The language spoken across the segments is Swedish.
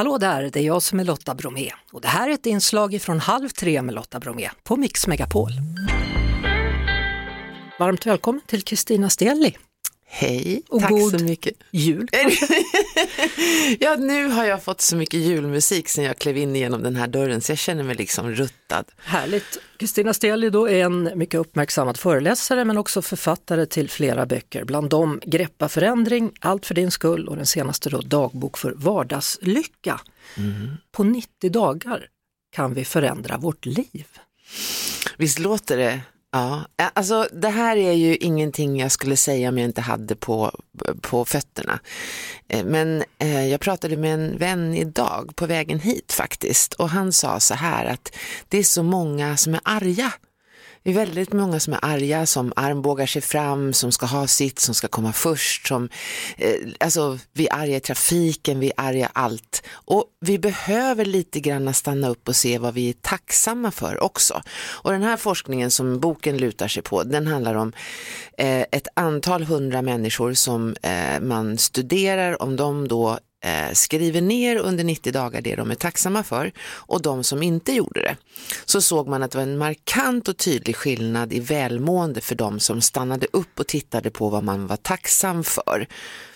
Hallå där, det är jag som är Lotta Bromé och det här är ett inslag från Halv tre med Lotta Bromé på Mix Megapol. Varmt välkommen till Kristina Stenli. Hej, Och tack god så mycket. Jul! ja, nu har jag fått så mycket julmusik sen jag klev in genom den här dörren så jag känner mig liksom ruttad. Härligt! Kristina Stenli då är en mycket uppmärksammad föreläsare men också författare till flera böcker, bland dem Greppa förändring, Allt för din skull och den senaste då Dagbok för vardagslycka. På 90 dagar kan vi förändra vårt liv. Visst låter det? Ja, alltså det här är ju ingenting jag skulle säga om jag inte hade på, på fötterna. Eh, men eh, jag pratade med en vän idag på vägen hit faktiskt och han sa så här att det är så många som är arga. Det är väldigt många som är arga, som armbågar sig fram, som ska ha sitt, som ska komma först. Som, eh, alltså, vi är arga i trafiken, vi är arga allt. Och vi behöver lite grann stanna upp och se vad vi är tacksamma för också. Och den här forskningen som boken lutar sig på, den handlar om eh, ett antal hundra människor som eh, man studerar om de då eh, skriver ner under 90 dagar det de är tacksamma för och de som inte gjorde det. Så såg man att det var en markant och tydlig skillnad i välmående för de som stannade upp och tittade på vad man var tacksam för.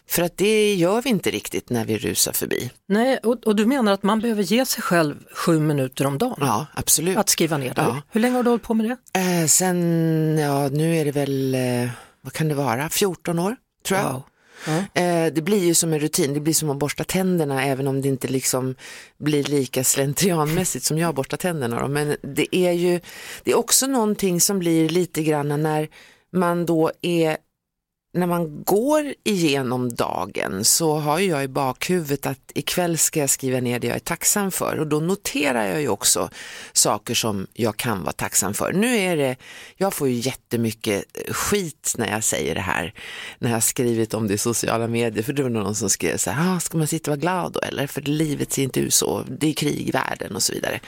För att det gör vi inte riktigt när vi rusar förbi. Nej, och, och du menar att man behöver ge sig själv sju minuter om dagen Ja, absolut. att skriva ner det? Ja. Hur länge har du hållit på med det? Eh, sen, ja nu är det väl, eh, vad kan det vara, 14 år tror jag. Wow. Eh, det blir ju som en rutin, det blir som att borsta tänderna även om det inte liksom blir lika slentrianmässigt som jag borstar tänderna. Då. Men det är ju, det är också någonting som blir lite grann när man då är när man går igenom dagen så har jag i bakhuvudet att ikväll ska jag skriva ner det jag är tacksam för och då noterar jag ju också saker som jag kan vara tacksam för. Nu är det, jag får ju jättemycket skit när jag säger det här, när jag har skrivit om det i sociala medier, för det var någon som skrev så här, ah, ska man sitta och vara glad då eller? För livet ser inte ut så, det är krig i världen och så vidare.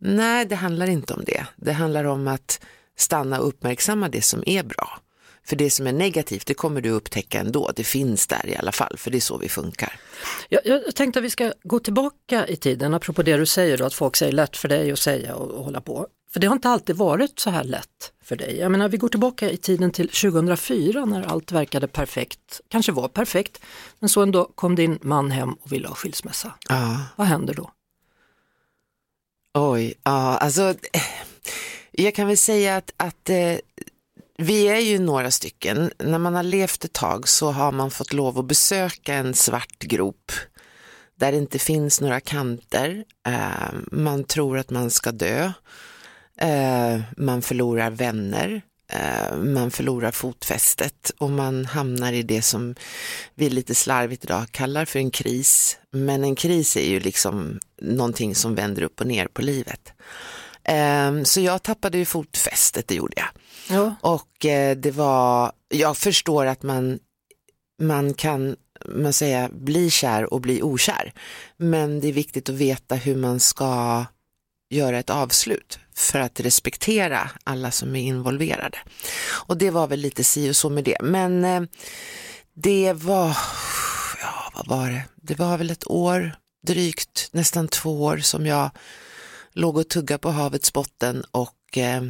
Nej, det handlar inte om det. Det handlar om att stanna och uppmärksamma det som är bra. För det som är negativt, det kommer du upptäcka ändå. Det finns där i alla fall, för det är så vi funkar. Jag, jag tänkte att vi ska gå tillbaka i tiden, apropå det du säger då, att folk säger lätt för dig att säga och, och hålla på. För det har inte alltid varit så här lätt för dig. Jag menar, vi går tillbaka i tiden till 2004 när allt verkade perfekt, kanske var perfekt, men så ändå kom din man hem och ville ha skilsmässa. Ja, Vad händer då? oj, ja, alltså eh, jag kan väl säga att, att eh, vi är ju några stycken. När man har levt ett tag så har man fått lov att besöka en svart grop där det inte finns några kanter. Eh, man tror att man ska dö. Eh, man förlorar vänner. Eh, man förlorar fotfästet och man hamnar i det som vi lite slarvigt idag kallar för en kris. Men en kris är ju liksom någonting som vänder upp och ner på livet. Eh, Så jag tappade ju fotfästet, det gjorde jag. Ja, Och eh, det var, jag förstår att man, man kan man säga, bli kär och bli okär. Men det är viktigt att veta hur man ska göra ett avslut för att respektera alla som är involverade. Och det var väl lite si och så med det. Men eh, det var, ja vad var det, det var väl ett år, drygt nästan två år som jag låg och tuggade på havets botten och eh,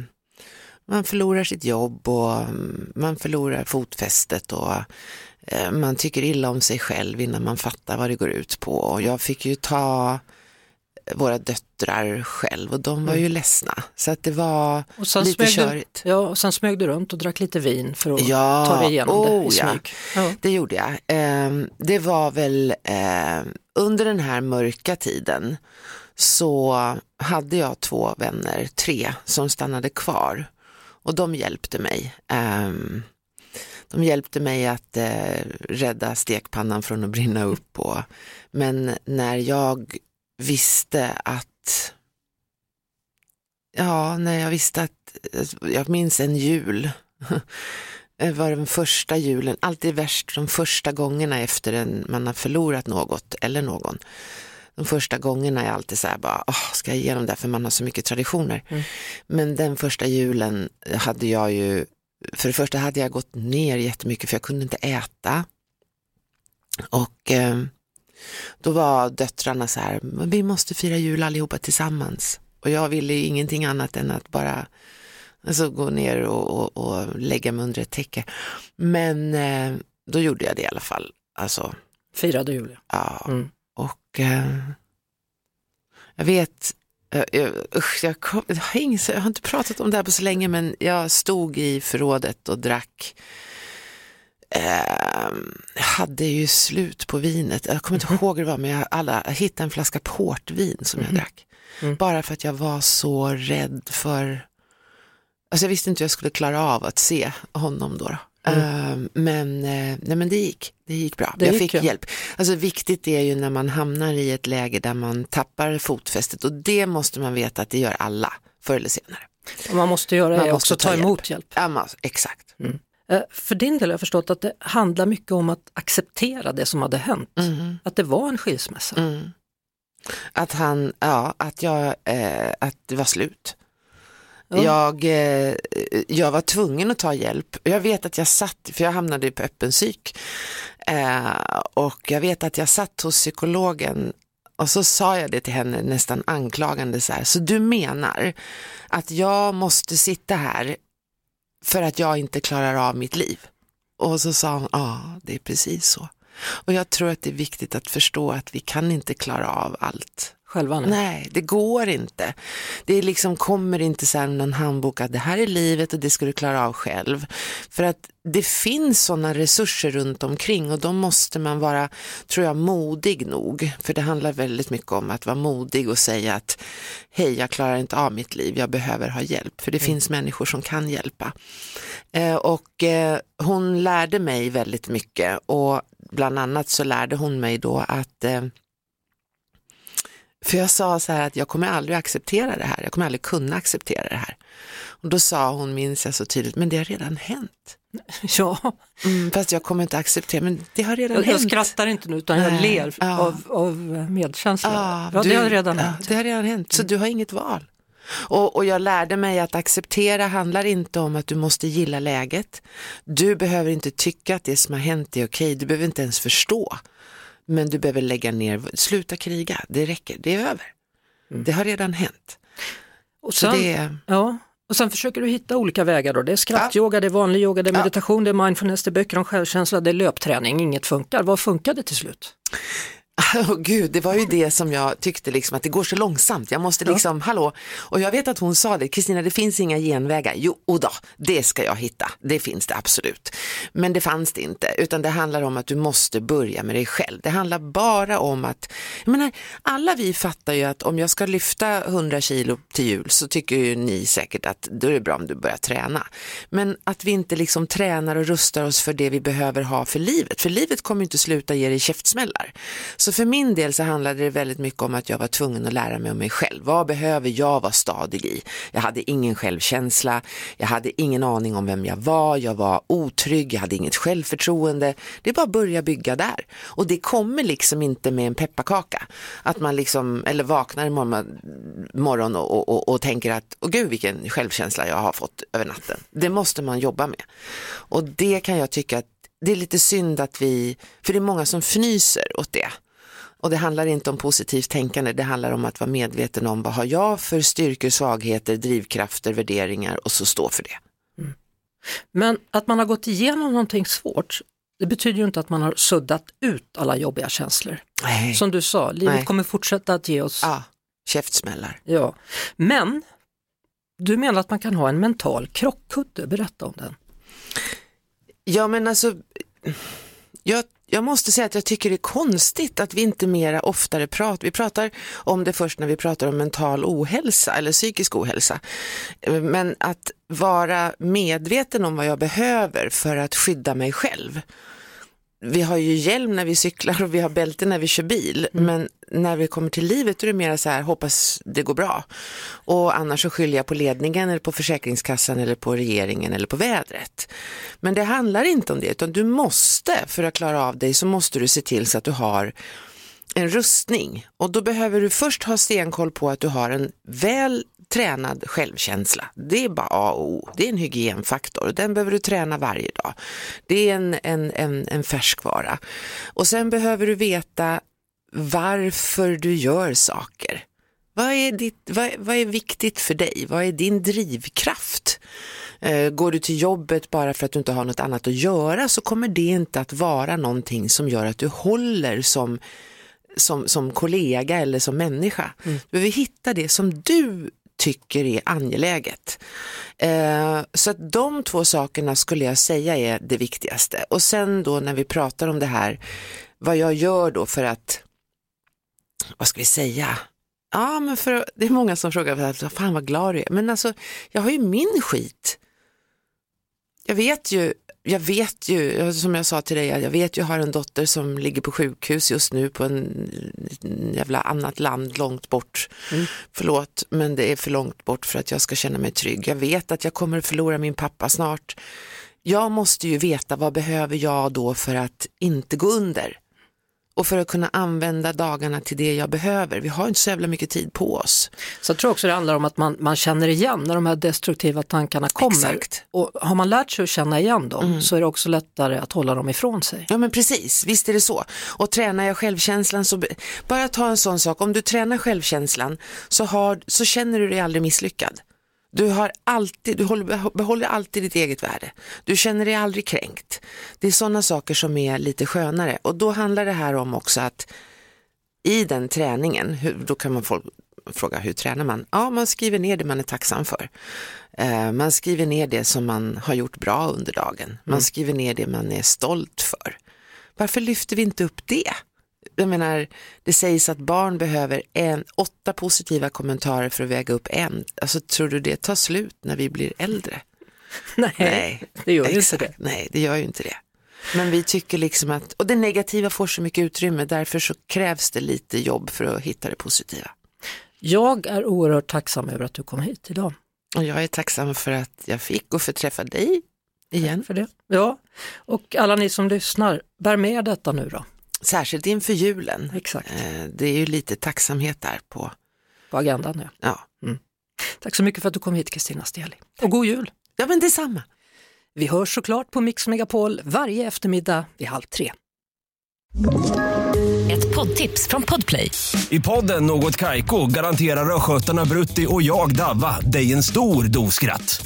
man förlorar sitt jobb och mm, man förlorar fotfästet och eh, man tycker illa om sig själv innan man fattar vad det går ut på. Och jag fick ju ta våra döttrar själv och de var ju ledsna. Så att det var lite körigt. ja, och sen smög du runt och drack lite vin för att Ja, ta dig igenom det oh i ja. smyg. Ja. Det gjorde jag. Ehm, det var väl ehm, under den här mörka tiden så hade jag två vänner, tre, som stannade kvar och de hjälpte mig. Um, de hjälpte mig att eh, rädda stekpannan från att brinna upp. Och, men när jag visste att Ja, när jag visste att, eh, jag minns en jul, det eh, var den första julen, alltid värst de första gångerna efter en, man har förlorat något eller någon. De första gångerna är alltid så här, bara, "Åh, ska jag igenom det här?" för man har så mycket traditioner. Mm. Men den första julen hade jag ju, för det första hade jag gått ner jättemycket för jag kunde inte äta. Och eh, då var döttrarna så här, "Men vi måste fira jul allihopa tillsammans. Och jag ville ju ingenting annat än att bara alltså, gå ner och, och, och lägga mig under ett täcke. Men eh, då gjorde jag det i alla fall. Alltså, Firade jul. ja. Mm. Eh, jag vet, eh, jag, usch, jag, kom, jag, har ingen, jag har inte pratat om det här på så länge, men jag stod i förrådet och drack. Eh, jag hade ju slut på vinet, jag kommer inte ihåg hur det var, men jag, alla, jag hittade en flaska portvin som jag drack. Mm. Bara för att jag var så rädd för, alltså jag visste inte hur jag skulle klara av att se honom då. då. Eh, men, eh, nej, men det gick, det gick bra. Det jag gick, fick ja. hjälp. Alltså viktigt är ju när man hamnar i ett läge där man tappar fotfästet och det måste man veta att det gör alla förr eller senare. Och man måste göra Man är måste också ta ta hjälp. emot hjälp. Ja, men, exakt. Eh, För din del har jag förstått att det handlar mycket om att acceptera det som hade hänt. Mhm. Att det var en skilsmässa. Mm. Att han, ja, att jag, eh, att det var slut. Jag, eh, jag var tvungen att ta hjälp. Jag vet att jag satt, för jag hamnade på öppen psyk. Eh, och jag vet att jag satt hos psykologen och så sa jag det till henne nästan anklagande så här. Så du menar att jag måste sitta här för att jag inte klarar av mitt liv? Och så sa hon, ja det är precis så. Och jag tror att det är viktigt att förstå att vi kan inte klara av allt. Själva nu. Nej, det går inte. Det liksom kommer inte så här någon handbok att det här är livet och det ska du klara av själv. För att det finns sådana resurser runt omkring och då måste man vara, tror jag, modig nog. För det handlar väldigt mycket om att vara modig och säga att hej, jag klarar inte av mitt liv, jag behöver ha hjälp. För det finns människor som kan hjälpa. Eh, och eh, hon lärde mig väldigt mycket och bland annat så lärde hon mig då att eh, för jag sa så här att jag kommer aldrig acceptera det här, jag kommer aldrig kunna acceptera det här. Och då sa hon, minns jag så tydligt, men det har redan hänt. Ja, Mm, fast jag kommer inte acceptera, men det har redan jag, jag hänt. skrattar inte nu utan jag ler ja. av, av medkänsla. Ja, Ja, du- det har redan ja, hänt. Det har redan hänt, så du har inget val. Och, och jag lärde mig att acceptera handlar inte om att du måste gilla läget. Du behöver inte tycka att det som har hänt är okej, du behöver inte ens förstå. Men du behöver lägga ner, sluta kriga, det räcker, det är över. Det har redan hänt. Och Så sen, det är, ja, och sen försöker du hitta olika vägar då. Det är skrattyoga, det är vanlig yoga, det är Ja. meditation, det är mindfulness, det är böcker om självkänsla, det är löpträning. Inget funkar. Vad funkade till slut? Åh gud, det var ju det som jag tyckte liksom att det går så långsamt. Jag måste liksom, hallå, och jag vet att hon sa det, Kristina det finns inga genvägar. Jo, då, det ska jag hitta, det finns det absolut. Men det fanns det inte, utan det handlar om att du måste börja med dig själv. Det handlar bara om att, jag menar, alla vi fattar ju att om jag ska lyfta 100 kilo till jul så tycker ju ni säkert att då är det bra om du börjar träna. Men att vi inte liksom tränar och rustar oss för det vi behöver ha för livet, för livet kommer ju inte sluta ge dig käftsmällar. Så för min del så handlade det väldigt mycket om att jag var tvungen att lära mig om mig själv. Vad behöver jag vara stadig i? Jag hade ingen självkänsla, jag hade ingen aning om vem jag var, jag var otrygg, jag hade inget självförtroende. Det är bara att börja bygga där. Och det kommer liksom inte med en pepparkaka. Att man liksom, eller vaknar imorgon morgon och, och, och, och tänker att, åh gud vilken självkänsla jag har fått över natten. Det måste man jobba med. Och det kan jag tycka att det är lite synd att vi, för det är många som fnyser åt det. Och det handlar inte om positivt tänkande, det handlar om att vara medveten om vad har jag för styrkor, svagheter, drivkrafter, värderingar och så stå för det. Men att man har gått igenom någonting svårt, det betyder ju inte att man har suddat ut alla jobbiga känslor. Nej. Som du sa, livet Nej. kommer fortsätta att ge oss. Ja, käftsmällar. Ja. Men du menar att man kan ha en mental krockkudde, berätta om den. Ja men alltså, jag, jag måste säga att jag tycker det är konstigt att vi inte mera oftare pratar, vi pratar om det först när vi pratar om mental ohälsa eller psykisk ohälsa. Men att vara medveten om vad jag behöver för att skydda mig själv. Vi har ju hjälm när vi cyklar och vi har bälte när vi kör bil, men när vi kommer till livet är det mer så här, hoppas det går bra. Och annars så skyller jag på ledningen eller på Försäkringskassan eller på regeringen eller på vädret. Men det handlar inte om det, utan du måste, för att klara av dig så måste du se till så att du har en rustning. Och då behöver du först ha stenkoll på att du har en väl tränad självkänsla. Det är bara A och O. Det är en hygienfaktor. Den behöver du träna varje dag. Det är en, en, en, en färskvara. Och sen behöver du veta varför du gör saker. Vad är, ditt, vad, vad är viktigt för dig? Vad är din drivkraft? Eh, går du till jobbet bara för att du inte har något annat att göra så kommer det inte att vara någonting som gör att du håller som, som, som kollega eller som människa. Mm. Du behöver hitta det som du tycker är angeläget. Eh, så att de två sakerna skulle jag säga är det viktigaste. Och sen då när vi pratar om det här, vad jag gör då för att, vad ska vi säga, Ja, men för, det är många som frågar, fan vad glad du är. Men alltså, jag har ju min skit. Jag vet ju, jag vet ju, som jag sa till dig, jag vet ju, jag har en dotter som ligger på sjukhus just nu på en jävla annat land långt bort. Mm. Förlåt, men det är för långt bort för att jag ska känna mig trygg. Jag vet att jag kommer att förlora min pappa snart. Jag måste ju veta vad behöver jag då för att inte gå under och för att kunna använda dagarna till det jag behöver. Vi har inte så jävla mycket tid på oss. Så jag tror också det handlar om att man, man känner igen när de här destruktiva tankarna kommer. Exakt. Och har man lärt sig att känna igen dem mm. så är det också lättare att hålla dem ifrån sig. Ja men precis, visst är det så. Och tränar jag självkänslan så, bara ta en sån sak, om du tränar självkänslan så, har, så känner du dig aldrig misslyckad. Du, har alltid, du håller, behåller alltid ditt eget värde. Du känner dig aldrig kränkt. Det är sådana saker som är lite skönare och då handlar det här om också att i den träningen, hur, då kan man folk, fråga hur tränar man? Ja, man skriver ner det man är tacksam för. Eh, man skriver ner det som man har gjort bra under dagen. Man mm. skriver ner det man är stolt för. Varför lyfter vi inte upp det? Jag menar, det sägs att barn behöver en, åtta positiva kommentarer för att väga upp en. Alltså tror du det tar slut när vi blir äldre? Nej, Nej det gör ju inte det. Nej, det gör ju inte det. Men vi tycker liksom att, och det negativa får så mycket utrymme, därför så krävs det lite jobb för att hitta det positiva. Jag är oerhört tacksam över att du kom hit idag. Och jag är tacksam för att jag fick och få träffa dig igen. Tack för det. Ja, och alla ni som lyssnar, bär med detta nu då. Särskilt inför julen. Exakt. Eh, det är ju lite tacksamhet där på, på agendan. Ja. ja. Mm. Tack så mycket för att du kom hit Kristina Steli. Och god jul! Ja men detsamma! Vi hörs såklart på Mix Megapol varje eftermiddag vid halv tre. Ett poddtips från Podplay. I podden Något Kaiko garanterar östgötarna Brutti och jag, Davva, dig en stor dos skratt.